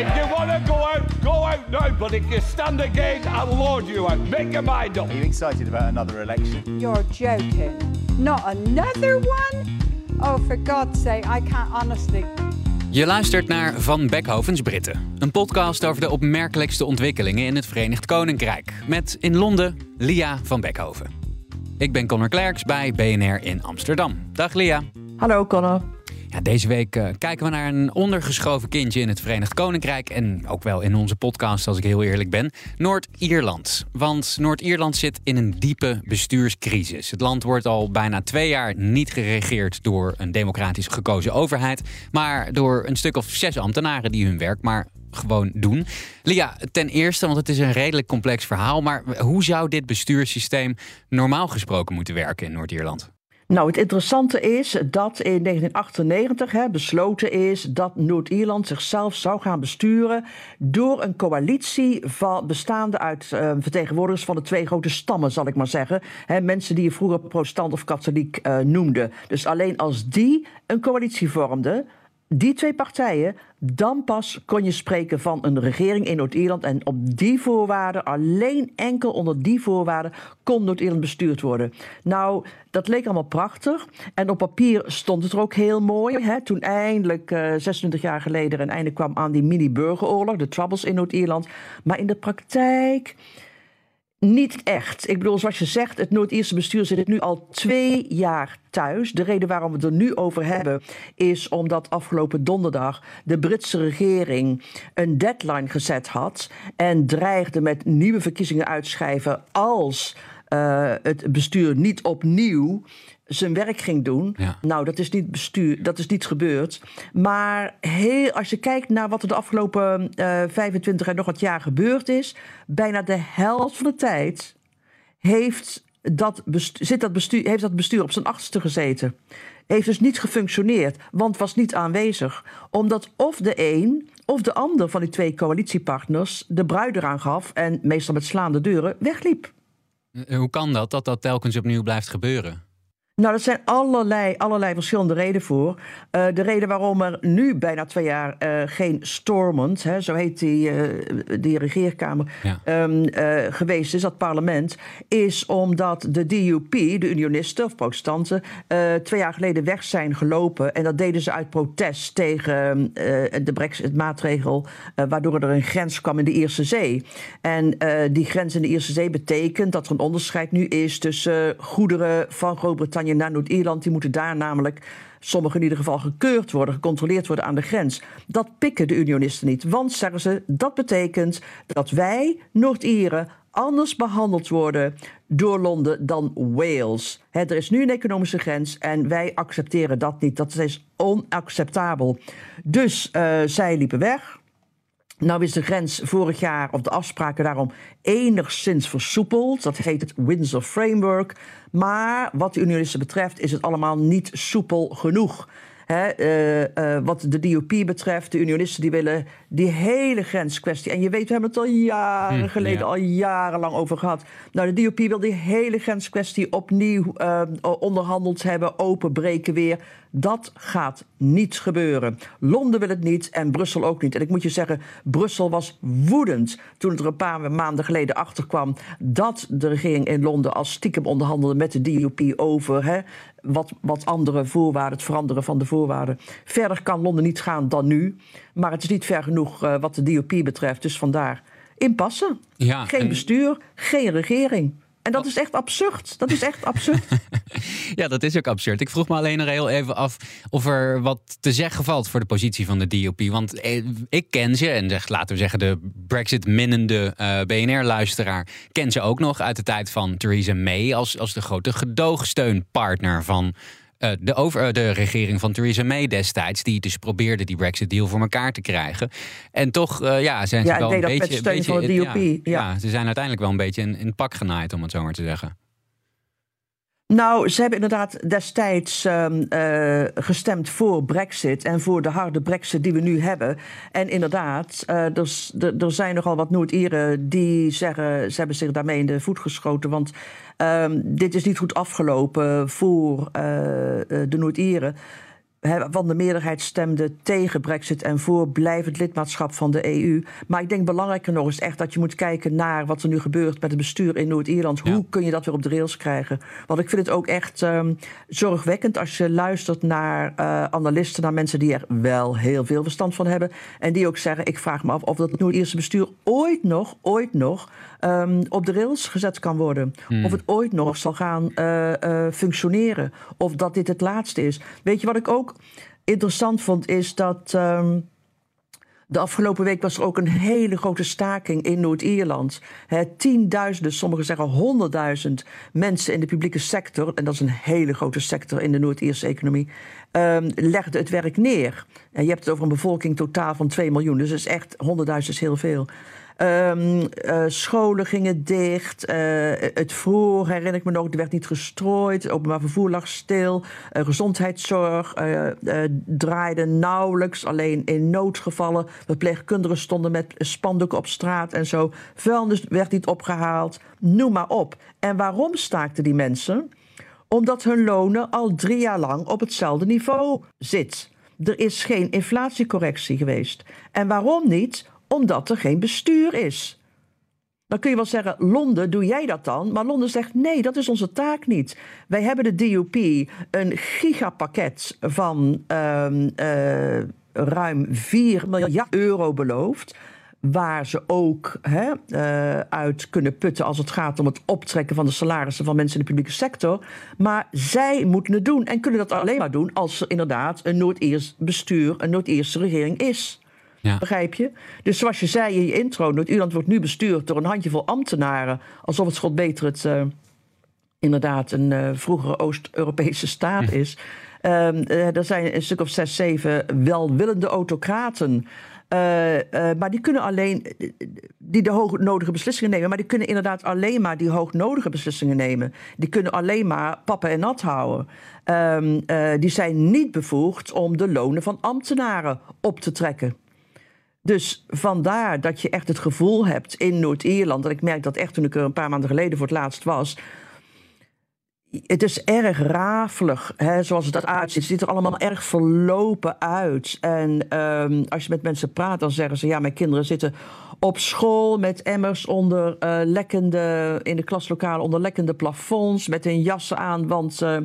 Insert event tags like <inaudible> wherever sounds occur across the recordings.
If you want to go out, go out now. But if you stand again, I'll lord you out. Make your mind up. Are you excited about another election? You're joking. Not another one? Oh, for God's sake, I can't honestly. Je luistert naar Van Beckhovens Britten. Een podcast over de opmerkelijkste ontwikkelingen in het Verenigd Koninkrijk. Met in Londen Lia van Beckhoven. Ik ben Connor Klerks bij BNR in Amsterdam. Dag Lia. Hallo Connor. Ja, deze week uh, kijken we naar een ondergeschoven kindje in het Verenigd Koninkrijk. En ook wel in onze podcast, als ik heel eerlijk ben. Noord-Ierland. Want Noord-Ierland zit in een diepe bestuurscrisis. Het land wordt al bijna twee jaar niet geregeerd door een democratisch gekozen overheid. Maar door een stuk of zes ambtenaren die hun werk maar gewoon doen. Lia, ten eerste, want het is een redelijk complex verhaal. Maar hoe zou dit bestuurssysteem normaal gesproken moeten werken in Noord-Ierland? Nou, het interessante is dat in 1998 hè, besloten is dat Noord-Ierland zichzelf zou gaan besturen door een coalitie van, bestaande uit uh, vertegenwoordigers van de twee grote stammen, zal ik maar zeggen. Hè, mensen die je vroeger protestant of katholiek uh, noemde. Dus alleen als die een coalitie vormden, die twee partijen, dan pas kon je spreken van een regering in Noord-Ierland. En op die voorwaarden, alleen enkel onder die voorwaarden, kon Noord-Ierland bestuurd worden. Nou, dat leek allemaal prachtig. En op papier stond het er ook heel mooi. Hè? Toen eindelijk, uh, 26 jaar geleden, een einde kwam aan die mini-burgeroorlog, de Troubles in Noord-Ierland. Maar in de praktijk. Niet echt. Ik bedoel, zoals je zegt, het Noord-Ierse bestuur zit nu al twee jaar thuis. De reden waarom we het er nu over hebben, is omdat afgelopen donderdag de Britse regering een deadline gezet had en dreigde met nieuwe verkiezingen uitschrijven als uh, het bestuur niet opnieuw zijn werk ging doen. Ja. Nou, dat is niet bestuur, dat is niet gebeurd. Maar heel, als je kijkt naar wat er de afgelopen uh, 25 en nog wat jaar gebeurd is, bijna de helft van de tijd heeft dat bestuur, zit dat bestuur, heeft dat bestuur op zijn achterste gezeten. Heeft dus niet gefunctioneerd, want was niet aanwezig. Omdat of de een of de ander van die twee coalitiepartners de bruid eraan gaf en meestal met slaande deuren wegliep. Hoe kan dat, dat dat telkens opnieuw blijft gebeuren? Nou, er zijn allerlei, allerlei verschillende redenen voor. Uh, de reden waarom er nu bijna twee jaar uh, geen Stormont, hè, zo heet die, uh, die regeerkamer, ja. um, geweest is, dat parlement, is omdat de DUP, de unionisten of protestanten, twee jaar geleden weg zijn gelopen. En dat deden ze uit protest tegen de Brexit-maatregel, waardoor er een grens kwam in de Ierse Zee. En die grens in de Ierse Zee betekent dat er een onderscheid nu is tussen goederen van Groot-Brittannië naar Noord-Ierland. Die moeten daar namelijk, sommigen in ieder geval, gekeurd worden, gecontroleerd worden aan de grens. Dat pikken de unionisten niet. Want, zeggen ze, dat betekent dat wij, Noord-Ieren, anders behandeld worden door Londen dan Wales. He, er is nu een economische grens en wij accepteren dat niet. Dat is onacceptabel. Dus uh, zij liepen weg. Nou is de grens vorig jaar, of de afspraken daarom, enigszins versoepeld. Dat heet het Windsor Framework. Maar wat de unionisten betreft is het allemaal niet soepel genoeg. He, uh, uh, wat de DUP betreft, de unionisten die willen die hele grenskwestie. En je weet, we hebben het al jaren Hm, geleden, ja. al jarenlang over gehad. Nou, de DUP wil die hele grenskwestie opnieuw uh, onderhandeld hebben, openbreken weer. Dat gaat niet gebeuren. Londen wil het niet en Brussel ook niet. En ik moet je zeggen, Brussel was woedend toen het er een paar maanden geleden achter kwam dat de regering in Londen als stiekem onderhandelde met de DUP over hè, wat, wat andere voorwaarden, het veranderen van de voorwaarden. Verder kan Londen niet gaan dan nu, maar het is niet ver genoeg uh, wat de DUP betreft. Dus vandaar impasse. Ja, geen en- bestuur, geen regering. En dat is echt absurd. Dat is echt absurd. <laughs> Ja, dat is ook absurd. Ik vroeg me alleen nog heel even af of er wat te zeggen valt voor de positie van de DOP. Want eh, ik ken ze, en zeg, laten we zeggen de Brexit-minnende eh, BNR-luisteraar... ken ze ook nog uit de tijd van Theresa May... als, als de grote gedoogsteunpartner van uh, de, over, de regering van Theresa May destijds, die dus probeerde die Brexit-deal voor elkaar te krijgen. En toch ja, zijn ze wel een beetje. Met steun van de DUP. Ja, ja. ze zijn uiteindelijk wel een beetje in, in het pak genaaid, om het zo maar te zeggen. Nou, ze hebben inderdaad destijds um, uh, gestemd voor Brexit en voor de harde Brexit die we nu hebben. En inderdaad, uh, er, zijn nogal wat Noord-Ieren die zeggen ze hebben zich daarmee in de voet geschoten. Want um, dit is niet goed afgelopen voor uh, de Noord-Ieren van de meerderheid stemde tegen Brexit en voor blijvend lidmaatschap van de EU. Maar ik denk belangrijker nog is echt dat je moet kijken naar wat er nu gebeurt met het bestuur in Noord-Ierland. Hoe kun je dat weer op de rails krijgen? Want ik vind het ook echt um, zorgwekkend als je luistert naar uh, analisten, naar mensen die er wel heel veel verstand van hebben. En die ook zeggen: Ik vraag me af of dat Noord-Ierse bestuur ooit nog, ooit nog um, op de rails gezet kan worden. Hmm. Of het ooit nog zal gaan uh, uh, functioneren. Of dat dit het laatste is. Weet je wat ik ook interessant vond, is dat. Um, de afgelopen week was er ook een hele grote staking in Noord-Ierland. Tienduizenden, sommigen zeggen honderdduizend mensen in de publieke sector, en dat is een hele grote sector in de Noord-Ierse economie, um, legden het werk neer. En je hebt het over een bevolking totaal van 2 miljoen, dus is echt honderdduizend is heel veel. Um, uh, scholen gingen dicht. Uh, het vroeg, herinner ik me nog, er werd niet gestrooid. Openbaar vervoer lag stil. Uh, gezondheidszorg draaide nauwelijks. Alleen in noodgevallen. Verpleegkundigen stonden met spandoeken op straat en zo. Vuilnis werd niet opgehaald. Noem maar op. En waarom staakten die mensen? Omdat hun lonen al drie jaar lang op hetzelfde niveau zit. Er is geen inflatiecorrectie geweest. En waarom niet? Omdat er geen bestuur is. Dan kun je wel zeggen, Londen, doe jij dat dan? Maar Londen zegt, nee, dat is onze taak niet. Wij hebben de DUP een gigapakket van um, uh, ruim 4 miljard euro beloofd waar ze ook uh, uit kunnen putten als het gaat om het optrekken van de salarissen van mensen in de publieke sector. Maar zij moeten het doen en kunnen dat alleen maar doen als er inderdaad een Noord-Iers bestuur, een Noord-Ierse regering is. Ja. Begrijp je? Dus zoals je zei in je intro, Noord-Ierland wordt nu bestuurd door een handjevol ambtenaren. Alsof het schot beter het uh, inderdaad een uh, vroegere Oost-Europese staat hm. is. Um, uh, er zijn een stuk of zes, zeven welwillende autocraten. maar die kunnen alleen die de hoognodige beslissingen nemen. Maar die kunnen inderdaad alleen maar die hoognodige beslissingen nemen. Die kunnen alleen maar pappen en nat houden. Um, die zijn niet bevoegd om de lonen van ambtenaren op te trekken. Dus vandaar dat je echt het gevoel hebt in Noord-Ierland. Dat ik merk dat echt toen ik er een paar maanden geleden voor het laatst was. Het is erg rafelig, hè, zoals het eruit ziet. Het ziet er allemaal erg verlopen uit. En um, als je met mensen praat, dan zeggen ze: Ja, mijn kinderen zitten op school met emmers onder uh, lekkende, in de klaslokalen onder lekkende plafonds, met hun jassen aan, want uh,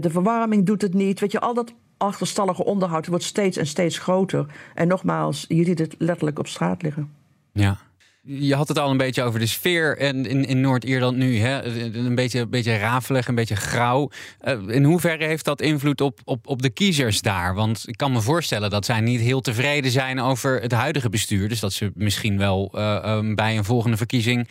de verwarming doet het niet. Weet je, al dat achterstallige onderhoud wordt steeds en steeds groter. En nogmaals, je ziet het letterlijk op straat liggen. Ja. Je had het al een beetje over de sfeer in, in, in Noord-Ierland nu. Hè? Een, beetje, een beetje rafelig, een beetje grauw. Uh, in hoeverre heeft dat invloed op, op, op de kiezers daar? Want ik kan me voorstellen dat zij niet heel tevreden zijn over het huidige bestuur. Dus dat ze misschien wel uh, um, bij een volgende verkiezing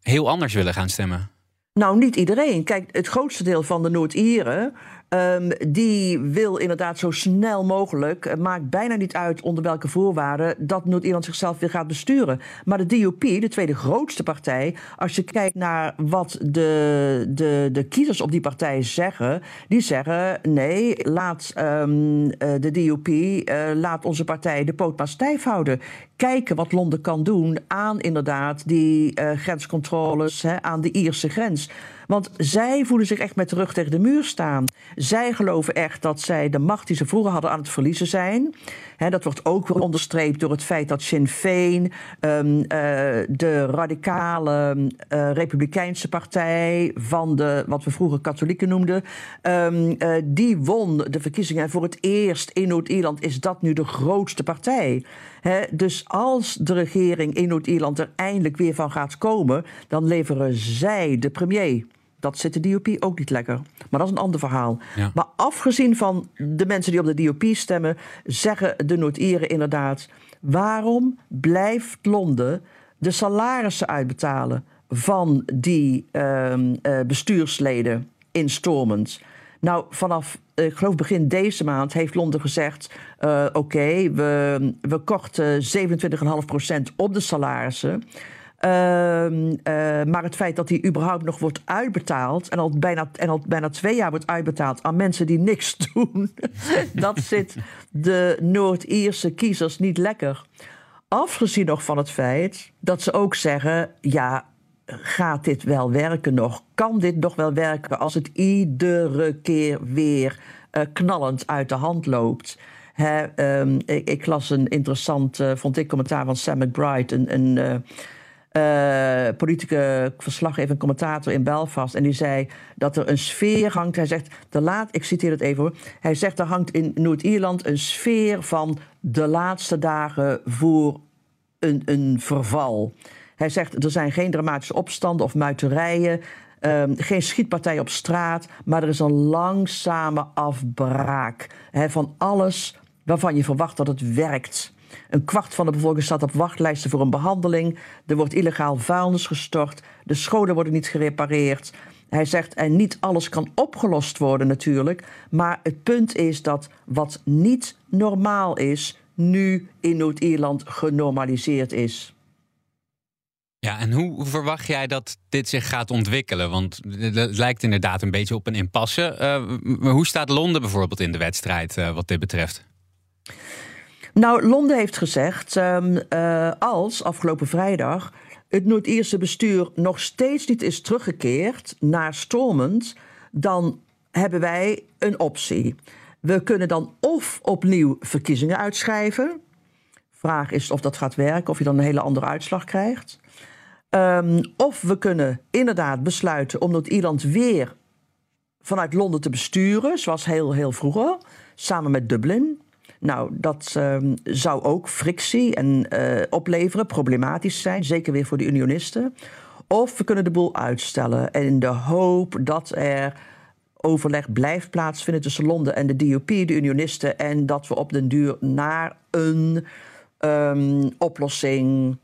heel anders willen gaan stemmen. Nou, niet iedereen. Kijk, het grootste deel van de Noord-Ieren Um, die wil inderdaad zo snel mogelijk, het maakt bijna niet uit onder welke voorwaarden, dat Noord-Ierland zichzelf weer gaat besturen. Maar de DUP, de tweede grootste partij, als je kijkt naar wat de, de, de kiezers op die partij zeggen, die zeggen: nee, laat um, de DUP, uh, laat onze partij de poot maar stijf houden. Kijken wat Londen kan doen aan inderdaad die uh, grenscontroles, hè, aan de Ierse grens. Want zij voelen zich echt met de rug tegen de muur staan. Zij geloven echt dat zij de macht die ze vroeger hadden aan het verliezen zijn. Dat wordt ook weer onderstreept door het feit dat Sinn Féin, um, uh, de radicale uh, Republikeinse partij van de, wat we vroeger katholieken noemden, um, uh, die won de verkiezingen. En voor het eerst in Noord-Ierland is dat nu de grootste partij. Dus als de regering in Noord-Ierland er eindelijk weer van gaat komen, dan leveren zij de premier. Dat zit de DOP ook niet lekker. Maar dat is een ander verhaal. Ja. Maar afgezien van de mensen die op de DOP stemmen, zeggen de Noord-Ieren inderdaad: waarom blijft Londen de salarissen uitbetalen van die uh, uh, bestuursleden instormend? Nou, vanaf, ik geloof begin deze maand heeft Londen gezegd... Uh, oké, we, we korten 27,5% op de salarissen... Uh, uh, maar het feit dat die überhaupt nog wordt uitbetaald... En al, bijna, en al bijna twee jaar wordt uitbetaald aan mensen die niks <laughs> doen... dat zit de Noord-Ierse kiezers niet lekker. Afgezien nog van het feit dat ze ook zeggen... ja, gaat dit wel werken nog? Kan dit nog wel werken als het iedere keer weer uh, knallend uit de hand loopt? He, um, ik, ik, las een interessant, uh, vond ik, commentaar van Sam McBride, een, een politieke verslaggever en commentator in Belfast. En die zei dat er een sfeer hangt. Hij zegt, de laat, ik citeer het even hoor. Hij zegt, er hangt in Noord-Ierland een sfeer van de laatste dagen voor een, een verval. Hij zegt, er zijn geen dramatische opstanden of muiterijen. Um, geen schietpartij op straat, maar er is een langzame afbraak van alles waarvan je verwacht dat het werkt. Een kwart van de bevolking staat op wachtlijsten voor een behandeling. Er wordt illegaal vuilnis gestort. De scholen worden niet gerepareerd. Hij zegt, en niet alles kan opgelost worden natuurlijk. Maar het punt is dat wat niet normaal is, nu in Noord-Ierland genormaliseerd is. Ja, en hoe verwacht jij dat dit zich gaat ontwikkelen? Want het lijkt inderdaad een beetje op een impasse. Uh, hoe staat Londen bijvoorbeeld in de wedstrijd uh, wat dit betreft? Nou, Londen heeft gezegd, um, uh, als afgelopen vrijdag het Noord-Ierse bestuur nog steeds niet is teruggekeerd naar Stormont, dan hebben wij een optie. We kunnen dan of opnieuw verkiezingen uitschrijven. Vraag is of dat gaat werken, of je dan een hele andere uitslag krijgt. Um, of we kunnen inderdaad besluiten om Noord-Ierland weer vanuit Londen te besturen, zoals heel, heel vroeger, samen met Dublin. Nou, dat um, zou ook frictie en, uh, opleveren, problematisch zijn, zeker weer voor de unionisten. Of we kunnen de boel uitstellen in de hoop dat er overleg blijft plaatsvinden tussen Londen en de DUP, de unionisten, en dat we op den duur naar een um, oplossing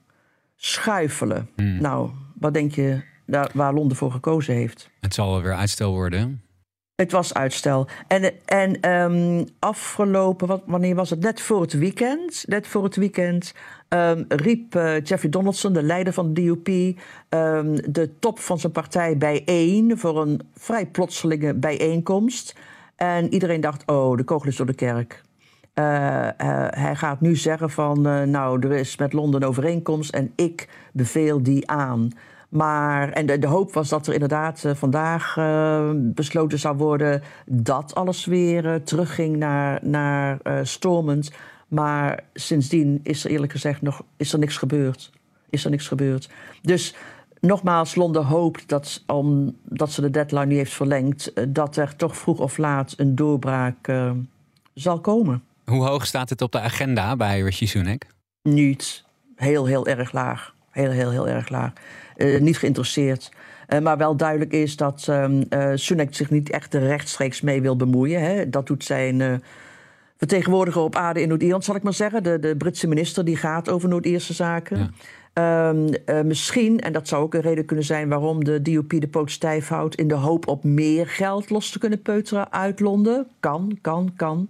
schuifelen. Hmm. Nou, wat denk je daar, waar Londen voor gekozen heeft? Het zal wel weer uitstel worden. Het was uitstel. En, en um, afgelopen, wanneer was het? Net voor het weekend. Net voor het weekend um, riep uh, Jeffrey Donaldson, de leider van de DUP, um, de top van zijn partij bijeen voor een vrij plotselinge bijeenkomst. En iedereen dacht: oh, de kogel is door de kerk. Uh, uh, hij gaat nu zeggen van, nou, er is met Londen een overeenkomst en ik beveel die aan. Maar, en de, de hoop was dat er inderdaad vandaag besloten zou worden dat alles weer terugging naar, naar stormend. Maar sindsdien is er eerlijk gezegd nog is er niks gebeurd. Is er niks gebeurd. Dus nogmaals, Londen hoopt dat, omdat ze de deadline niet heeft verlengd, dat er toch vroeg of laat een doorbraak zal komen. Hoe hoog staat het op de agenda bij Rishi Sunak? Niet. Heel, heel erg laag. Heel, heel, heel erg laag. Uh, niet geïnteresseerd. Uh, maar wel duidelijk is dat uh, Sunak zich niet echt rechtstreeks mee wil bemoeien. Hè. Dat doet zijn vertegenwoordiger op aarde in Noord-Ierland, zal ik maar zeggen. De, de Britse minister die gaat over Noord-Ierse zaken. Ja. Um, misschien, en dat zou ook een reden kunnen zijn waarom de DUP de poot stijf houdt, in de hoop op meer geld los te kunnen peuteren uit Londen. Kan, kan, kan.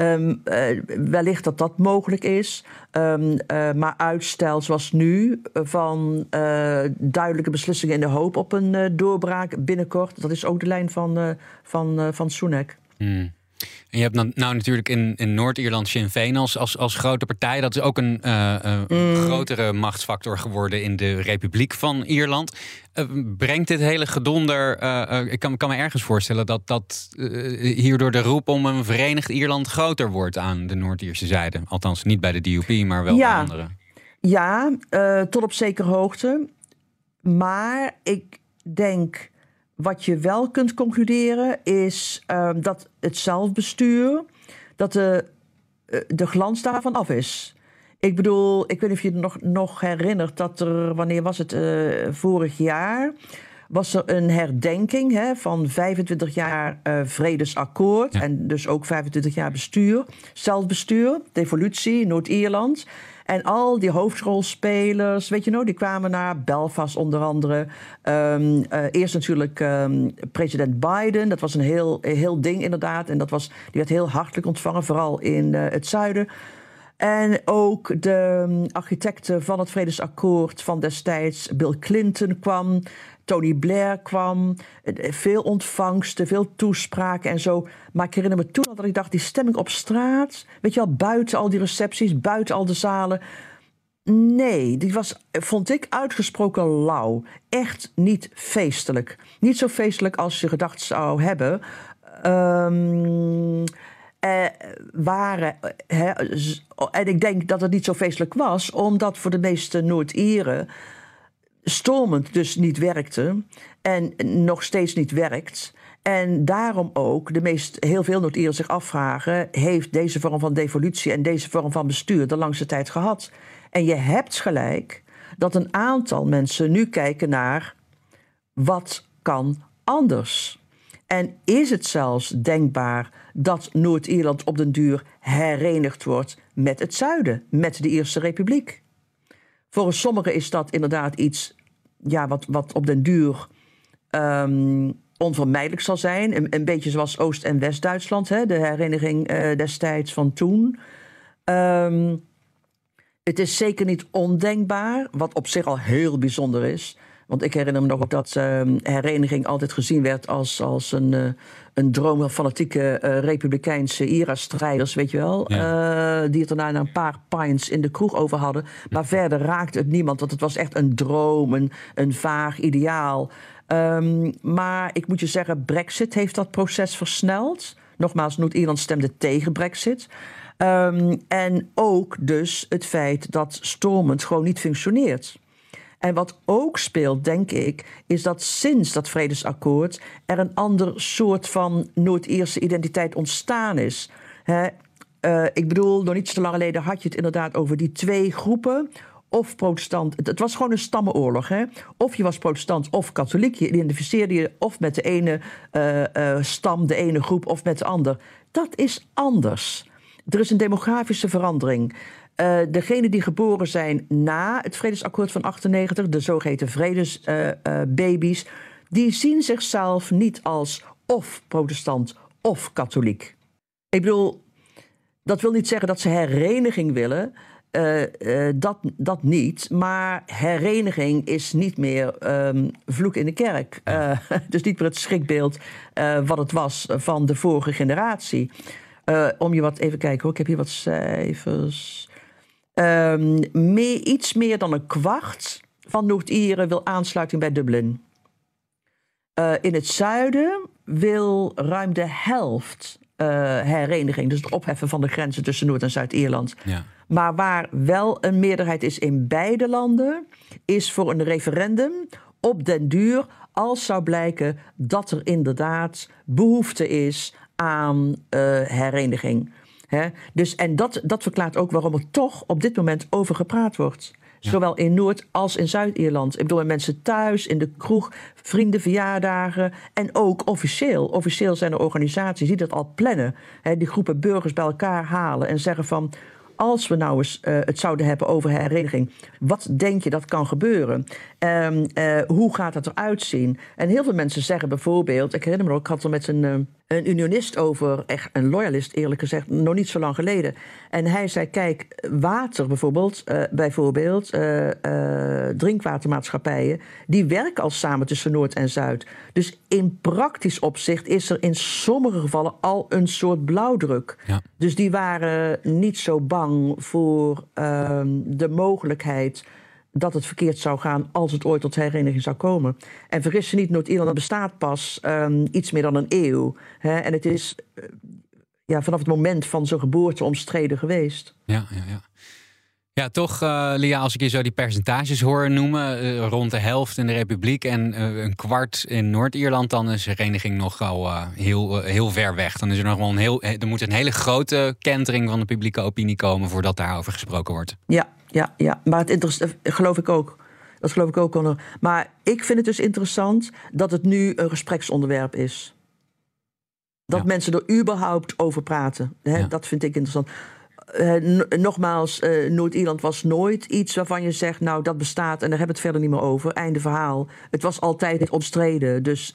Um, uh, wellicht dat dat mogelijk is. Um, uh, maar uitstel zoals nu van uh, duidelijke beslissingen in de hoop op een doorbraak binnenkort. Dat is ook de lijn van, van, van. En je hebt nou, nou natuurlijk in, in Noord-Ierland Sinn Féin als, als, als grote partij. Dat is ook een uh, uh, mm. grotere machtsfactor geworden in de Republiek van Ierland. Uh, brengt dit hele gedonder, ik kan, kan me ergens voorstellen dat, dat hierdoor de roep om een verenigd Ierland groter wordt aan de Noord-Ierse zijde. Althans niet bij de DUP, maar wel ja. bij anderen. Ja, tot op zekere hoogte. Maar ik denk wat je wel kunt concluderen is um, dat het zelfbestuur, dat de, eh, de glans daarvan af is. Ik bedoel, ik weet niet of je je nog, nog herinnert dat er, wanneer was het, uh, vorig jaar, was er een herdenking hè, van 25 jaar uh, vredesakkoord ja. en dus ook 25 jaar bestuur, zelfbestuur, devolutie, Noord-Ierland. En al die hoofdrolspelers, weet je nog, die kwamen naar Belfast onder andere. Ehm, eh, eerst natuurlijk ehm, president Biden, dat was een heel, heel ding inderdaad. En dat was, die werd heel hartelijk ontvangen, vooral in eh, het zuiden. En ook de um, architecten van het Vredesakkoord van destijds, Bill Clinton kwam. Tony Blair kwam, eh, veel ontvangsten, veel toespraken en zo. Maar ik herinner me toen al dat ik dacht, die stemming op straat, weet je wel, buiten al die recepties, buiten al de zalen. Nee, die was, vond ik, uitgesproken lauw. Echt niet feestelijk. Niet zo feestelijk als je gedacht zou hebben. Um, eh, waren. Hè, en ik denk dat het niet zo feestelijk was, omdat voor de meeste Noord-Ieren stormend dus niet werkte en nog steeds niet werkt. En daarom ook de meest, heel veel Noord-Ieren zich afvragen: heeft deze vorm van devolutie en deze vorm van bestuur de langste tijd gehad? En je hebt gelijk dat een aantal mensen nu kijken naar wat kan anders. En is het zelfs denkbaar dat Noord-Ierland op den duur herenigd wordt met het zuiden, met de Ierse Republiek? Voor sommigen is dat inderdaad iets ja, wat, wat op den duur um, onvermijdelijk zal zijn. Een, een beetje zoals Oost- en West-Duitsland, de hereniging uh, destijds van toen. Um, het is zeker niet ondenkbaar, wat op zich al heel bijzonder is. Want ik herinner me nog ook dat uh, hereniging altijd gezien werd als, als een, uh, een droom van fanatieke uh, republikeinse IRA-strijders, weet je wel. Ja. die het daarna een paar pints in de kroeg over hadden. Maar verder raakte het niemand, want het was echt een droom, een, een vaag ideaal. Um, maar ik moet je zeggen, Brexit heeft dat proces versneld. Nogmaals, Noord-Ierland stemde tegen Brexit. Um, en ook dus het feit dat Stormont gewoon niet functioneert. En wat ook speelt, denk ik, is dat sinds dat vredesakkoord er een ander soort van Noord-Ierse identiteit ontstaan is. He, uh, ik bedoel, nog niet zo lang geleden had je het inderdaad over die twee groepen. Of protestant. Het was gewoon een stammenoorlog. Hè? Of je was protestant of katholiek. Je identificeerde je of met de ene uh, uh, stam, de ene groep, of met de ander. Dat is anders. Er is een demografische verandering. Uh, degenen die geboren zijn na het Vredesakkoord van 98, de zogeheten vredesbabies, uh, uh, die zien zichzelf niet als of protestant of katholiek. Ik bedoel, dat wil niet zeggen dat ze hereniging willen. dat, dat niet. Maar hereniging is niet meer um, vloek in de kerk. <laughs> dus niet meer het schrikbeeld wat het was van de vorige generatie. om je wat even kijken hoor, ik heb hier wat cijfers. Um, mee, iets meer dan een kwart van Noord-Ieren wil aansluiting bij Dublin. Uh, in het zuiden wil ruim de helft uh, hereniging, dus het opheffen van de grenzen tussen Noord- en Zuid-Ierland. Ja. Maar waar wel een meerderheid is in beide landen, is voor een referendum op den duur, als zou blijken dat er inderdaad behoefte is aan uh, hereniging. He? Dus, en dat, dat verklaart ook waarom er toch op dit moment over gepraat wordt. Ja. Zowel in Noord- als in Zuid-Ierland. Ik bedoel, mensen thuis, in de kroeg, vrienden, verjaardagen. En ook officieel. Officieel zijn er organisaties die dat al plannen. He, die groepen burgers bij elkaar halen en zeggen van als we nou eens uh, het zouden hebben over hereniging, wat denk je dat kan gebeuren? Um, uh, hoe gaat dat eruit zien? En heel veel mensen zeggen bijvoorbeeld, ik herinner me ook, ik had er met een, uh, een unionist over, echt een loyalist eerlijk gezegd, nog niet zo lang geleden. En hij zei, kijk, water bijvoorbeeld, bijvoorbeeld drinkwatermaatschappijen, die werken al samen tussen Noord en Zuid. Dus in praktisch opzicht is er in sommige gevallen al een soort blauwdruk. Ja. Dus die waren niet zo bang voor uh, de mogelijkheid dat het verkeerd zou gaan als het ooit tot hereniging zou komen. En vergis je niet, Noord-Ierland bestaat pas um, iets meer dan een eeuw. Hè? En het is uh, ja, vanaf het moment van zijn geboorte omstreden geweest. Ja, ja, ja. Ja, toch, uh, Lia, als ik je zo die percentages hoor noemen, uh, rond de helft in de Republiek en uh, een kwart in Noord-Ierland, dan is de hereniging nogal heel, heel ver weg. Dan is er nog wel een heel, er moet een hele grote kentering van de publieke opinie komen voordat daarover gesproken wordt. Ja, ja, ja. Maar het interessant, geloof ik ook. Dat geloof ik ook, Connor. Maar ik vind het dus interessant dat het nu een gespreksonderwerp is. Dat Ja. mensen er überhaupt over praten. Hè? Ja. Dat vind ik interessant. N- nogmaals, eh, Noord-Ierland was nooit iets waarvan je zegt, nou dat bestaat en daar hebben we het verder niet meer over. Einde verhaal. Het was altijd omstreden. Dus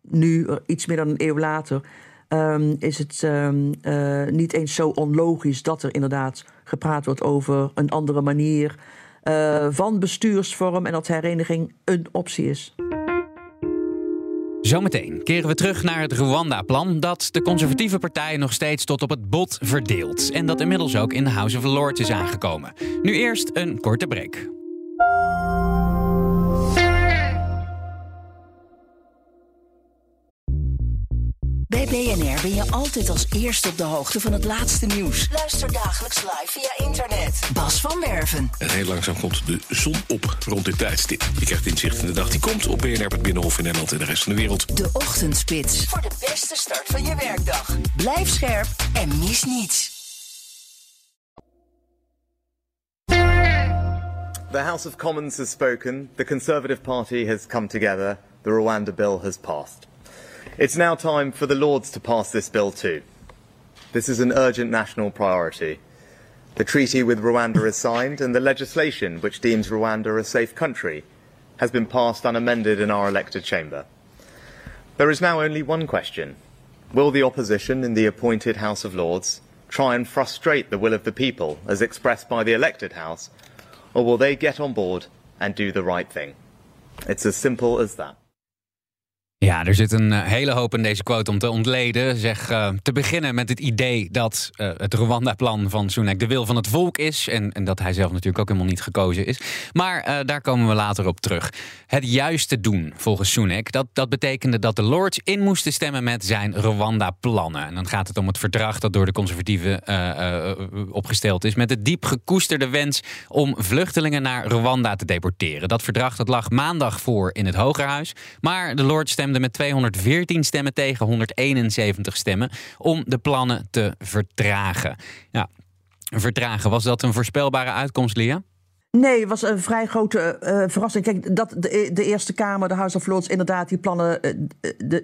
nu, eh, iets meer dan een eeuw later, ehm, is het ehm, eh, niet eens zo onlogisch dat er inderdaad gepraat wordt over een andere manier van bestuursvorm en dat hereniging een optie is. Zometeen keren we terug naar het Rwanda-plan dat de conservatieve partij nog steeds tot op het bot verdeelt. En dat inmiddels ook in de House of Lords is aangekomen. Nu eerst een korte break. BNR ben je altijd als eerste op de hoogte van het laatste nieuws. Luister dagelijks live via internet. Bas van Werven. En heel langzaam komt de zon op rond dit tijdstip. Je krijgt inzicht in de dag die komt op BNR, het Binnenhof in Nederland en de rest van de wereld. De Ochtendspits. Voor de beste start van je werkdag. Blijf scherp en mis niets. The House of Commons has spoken, the Conservative Party has come together, the Rwanda bill has passed. It's now time for the Lords to pass this bill too. This is an urgent national priority. The treaty with Rwanda is signed, and the legislation which deems Rwanda a safe country has been passed unamended in our elected chamber. There is now only one question Will the opposition in the appointed House of Lords try and frustrate the will of the people as expressed by the elected House, or will they get on board and do the right thing? It's as simple as that. Ja, er zit een eh, hele hoop in deze quote om te ontleden. Zeg eh, te beginnen met het idee dat eh, het Rwanda-plan van Sunak de wil van het volk is. En, en dat hij zelf natuurlijk ook helemaal niet gekozen is. Maar daar komen we later op terug. Het juiste doen, volgens Sunak, dat, dat betekende dat de Lords in moesten stemmen met zijn Rwanda-plannen. En dan gaat het om het verdrag dat door de conservatieven opgesteld is. Met de diep gekoesterde wens om vluchtelingen naar Rwanda te deporteren. Dat verdrag dat lag maandag voor in het Hogerhuis. Maar de Lords stemden met 214 stemmen tegen 171 stemmen om de plannen te vertragen. Ja, vertragen, was dat een voorspelbare uitkomst, Lia? Nee, het was een vrij grote eh, verrassing. Kijk, dat de, de Eerste Kamer, de House of Lords, inderdaad die plannen, eh,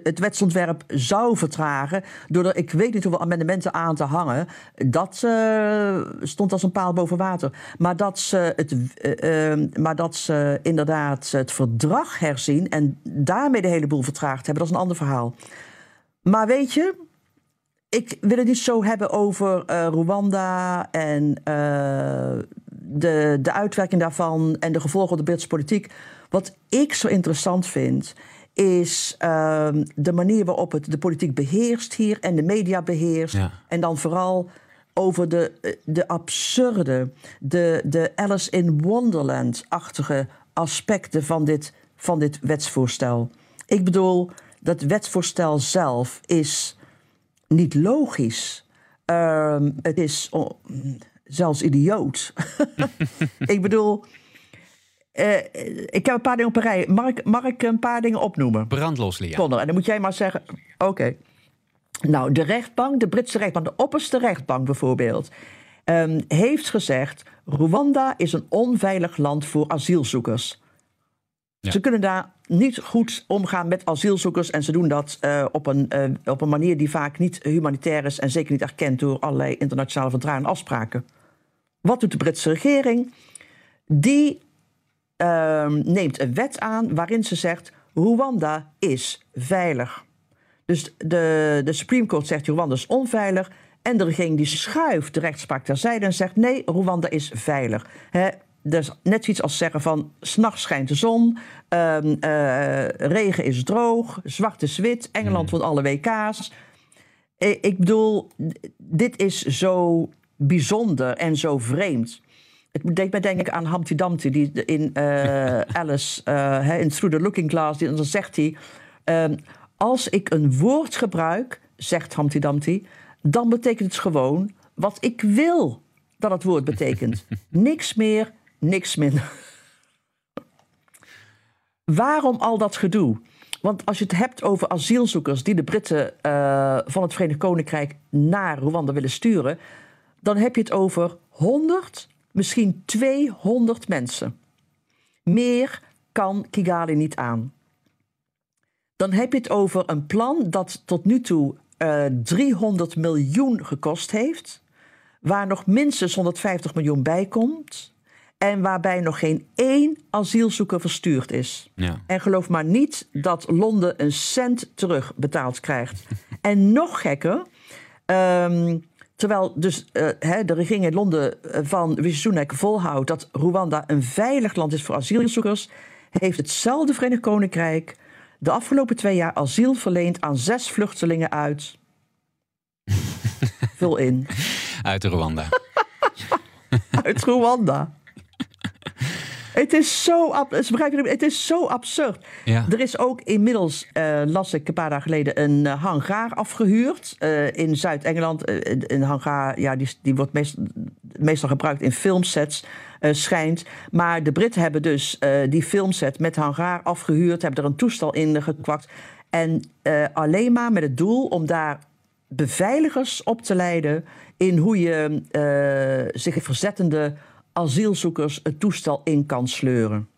het wetsontwerp zou vertragen. Door er, ik weet niet hoeveel amendementen aan te hangen. Dat eh, stond als een paal boven water. Maar dat ze, het, eh, eh, maar dat ze inderdaad het verdrag herzien en daarmee de hele boel vertraagd hebben, dat is een ander verhaal. Maar weet je, ik wil het niet zo hebben over eh, Rwanda en eh, de, de uitwerking daarvan en de gevolgen op de Britse politiek. Wat ik zo interessant vind, is ehm, de manier waarop het de politiek beheerst hier en de media beheerst. Ja. En dan vooral over de, eh, de absurde, de, de Alice in Wonderland-achtige aspecten van dit, van dit wetsvoorstel. Ik bedoel, dat wetsvoorstel zelf is niet logisch. Ehm, het is zelfs idioot. <laughs> ik bedoel, eh, ik heb een paar dingen op een rij. Mag ik, mag ik een paar dingen opnoemen? Brandlos, Lia. Connor, en dan moet jij maar zeggen: oké. Nou, de rechtbank, de Britse rechtbank, de opperste rechtbank bijvoorbeeld, ehm, heeft gezegd: Rwanda is een onveilig land voor asielzoekers. Ja. Ze kunnen daar niet goed omgaan met asielzoekers en ze doen dat eh, op, een, eh, op een manier die vaak niet humanitair is en zeker niet erkend door allerlei internationale verdragen en afspraken. Wat doet de Britse regering? Die ehm, neemt een wet aan waarin ze zegt: Rwanda is veilig. Dus de, de Supreme Court zegt Rwanda is onveilig. En de regering die schuift de rechtspraak terzijde en zegt nee, Rwanda is veilig. Dat is net zoiets als zeggen van s'nachts schijnt de zon, ehm, eh, regen is droog, zwart is wit, Engeland won alle WK's. Eh, Ik bedoel, dit is zo bijzonder en zo vreemd. Het deed mij denken aan Humpty Dumpty, die in eh, <laughs> Alice, eh, in Through the Looking Glass, die, dan zegt hij... ehm, als ik een woord gebruik, zegt Humpty Dumpty... dan betekent het gewoon wat ik wil dat het woord betekent. <laughs> niks meer, niks minder. Waarom al dat gedoe? Want als je het hebt over asielzoekers die de Britten eh, van het Verenigd Koninkrijk naar Rwanda willen sturen, dan heb je het over 100, misschien 200 mensen. Meer kan Kigali niet aan. Dan heb je het over een plan dat tot nu toe eh 300 miljoen gekost heeft. waar nog minstens 150 miljoen bij komt en waarbij nog geen één asielzoeker verstuurd is. Ja. En geloof maar niet dat Londen een cent terugbetaald krijgt. <laughs> en nog gekker, ehm, terwijl dus eh, de regering in Londen eh, van Rishi Sunak volhoudt dat Rwanda een veilig land is voor asielzoekers, heeft hetzelfde Verenigd Koninkrijk de afgelopen twee jaar asiel verleend aan zes vluchtelingen uit. <laughs> Vul in. Uit Rwanda. <laughs> uit Rwanda. Het is zo, het, het is zo absurd. Ja. Er is ook inmiddels, eh, las ik een paar dagen geleden, een eh, hangaar afgehuurd eh, in Zuid-Engeland. Een hangaar, ja, die, die wordt meest- meestal gebruikt in filmsets, schijnt. Maar de Britten hebben dus die filmset met hangaar afgehuurd, hebben er een toestel in gekwakt. En alleen maar met het doel om daar beveiligers op te leiden in hoe je zich verzettende asielzoekers het toestel in kan sleuren.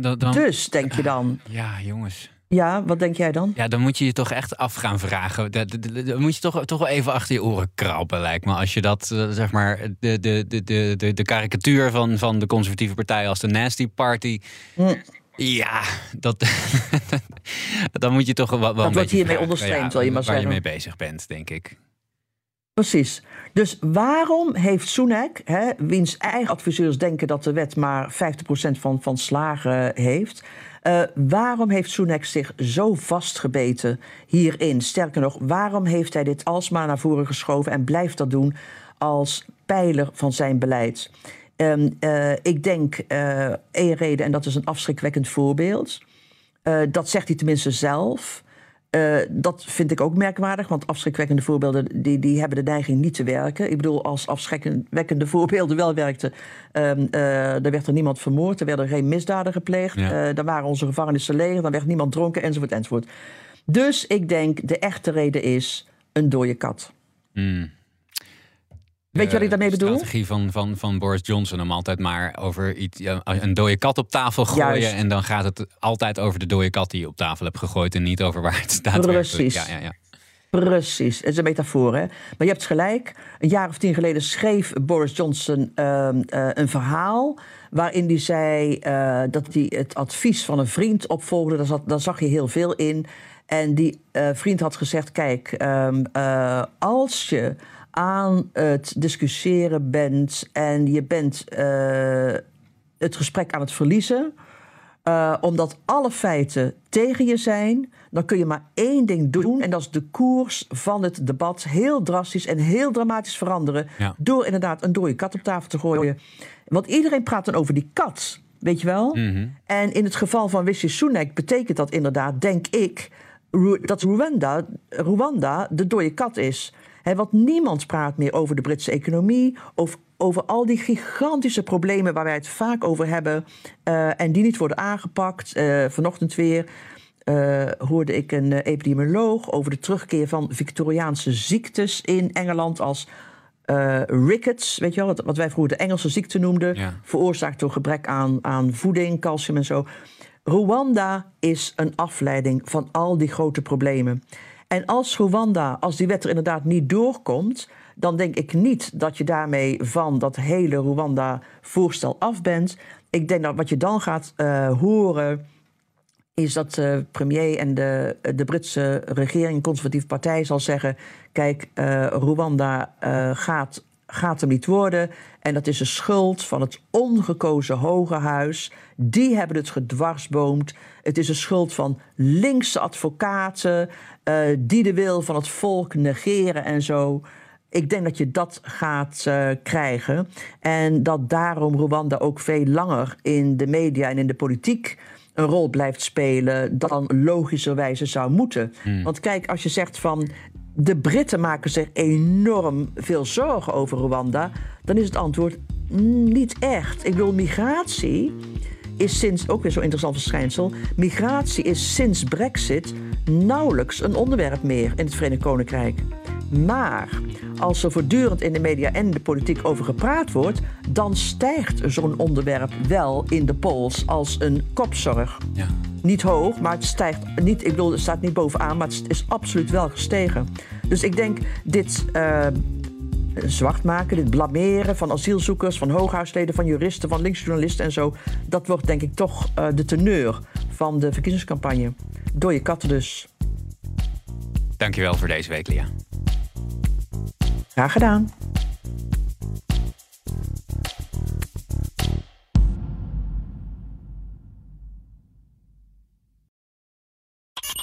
Dan, dan- Dus denk je dan, Ja, jongens. ja, wat denk jij dan? Ja, dan moet je je toch echt af gaan vragen. Da- da- da- Dan moet je toch, toch wel even achter je oren krabben, lijkt me. Als je dat, eh, zeg maar, de, de, de, de, de, karikatuur van, van de conservatieve partij als de Nasty Party. Hm. Ja, dat, <laughs> dan moet je toch wel, wel een wordt beetje hiermee wil je maar waar je zeggen. mee bezig bent, denk ik. Precies. Dus waarom heeft Sunak, hè, wiens eigen adviseurs denken dat de wet maar 50% van, van slagen heeft, eh, waarom heeft Sunak zich zo vastgebeten hierin? Sterker nog, waarom heeft hij dit alsmaar naar voren geschoven en blijft dat doen als pijler van zijn beleid? Ehm, eh, ik denk eh één reden, en dat is een afschrikwekkend voorbeeld. Dat zegt hij tenminste zelf. Eh, dat vind ik ook merkwaardig, want afschrikwekkende voorbeelden die, die hebben de neiging niet te werken. Ik bedoel, als afschrikwekkende voorbeelden wel werkten, dan werd er niemand vermoord, er werden geen misdaden gepleegd, Ja. eh, dan waren onze gevangenissen leeg, dan werd niemand dronken, enzovoort, enzovoort. Dus ik denk, de echte reden is een dode kat. Hmm. Weet je wat ik daarmee De bedoel? strategie van, van, van Boris Johnson om altijd maar over iets, een dode kat op tafel gooien. Juist. En dan gaat het altijd over de dode kat die je op tafel hebt gegooid. En niet over waar het staat. Precies. Ja, ja, ja. Precies, het is een metafoor. Hè? Maar je hebt gelijk. Een jaar of tien geleden schreef Boris Johnson ehm, eh, een verhaal. waarin hij zei eh, dat hij het advies van een vriend opvolgde. Daar, zat, daar zag je heel veel in. En die eh, vriend had gezegd: Kijk, ehm, eh, als je aan het discussiëren bent en je bent eh, het gesprek aan het verliezen. Eh, omdat alle feiten tegen je zijn, dan kun je maar één ding doen. En dat is de koers van het debat heel drastisch en heel dramatisch veranderen. Ja. Door inderdaad een dode kat op tafel te gooien. Want iedereen praat dan over die kat, weet je wel? Mhm. En in het geval van Rishi Sunak betekent dat inderdaad, denk ik, dat Rwanda, Rwanda de dode kat is. Hè, want niemand praat meer over de Britse economie, of over al die gigantische problemen waar wij het vaak over hebben eh, en die niet worden aangepakt. Eh, vanochtend weer eh, hoorde ik een epidemioloog over de terugkeer van Victoriaanse ziektes in Engeland als rickets, weet je wel, wat, wat wij vroeger de Engelse ziekte noemden, Ja. veroorzaakt door gebrek aan, aan voeding, calcium en zo. Rwanda is een afleiding van al die grote problemen. En als Rwanda, als die wet er inderdaad niet doorkomt, dan denk ik niet dat je daarmee van dat hele Rwanda-voorstel af bent. Ik denk dat wat je dan gaat eh, horen is dat de premier en de, de Britse regering, conservatieve partij, zal zeggen: Kijk, eh, Rwanda eh, gaat, gaat hem niet worden. En dat is een schuld van het ongekozen Hoge Huis. Die hebben het gedwarsboomd. Het is een schuld van linkse advocaten eh, die de wil van het volk negeren en zo. Ik denk dat je dat gaat eh, krijgen. En dat daarom Rwanda ook veel langer in de media en in de politiek een rol blijft spelen dan logischerwijze zou moeten. Want kijk, als je zegt van de Britten maken zich enorm veel zorgen over Rwanda, dan is het antwoord "Mm, niet echt. Ik bedoel, migratie is sinds, ook weer zo'n interessant verschijnsel, migratie is sinds Brexit nauwelijks een onderwerp meer in het Verenigd Koninkrijk. Maar als er voortdurend in de media en de politiek over gepraat wordt, dan stijgt zo'n onderwerp wel in de polls als een kopzorg. Ja. Niet hoog, maar het stijgt niet. Ik bedoel, het staat niet bovenaan, maar het is absoluut wel gestegen. Dus ik denk, dit eh, zwart maken, dit blameren van asielzoekers, van hooghuisleden, van juristen, van linksjournalisten en zo. Dat wordt denk ik toch uh, de teneur van de verkiezingscampagne. Door je katten dus. Dankjewel voor deze week, Lia. Graag gedaan.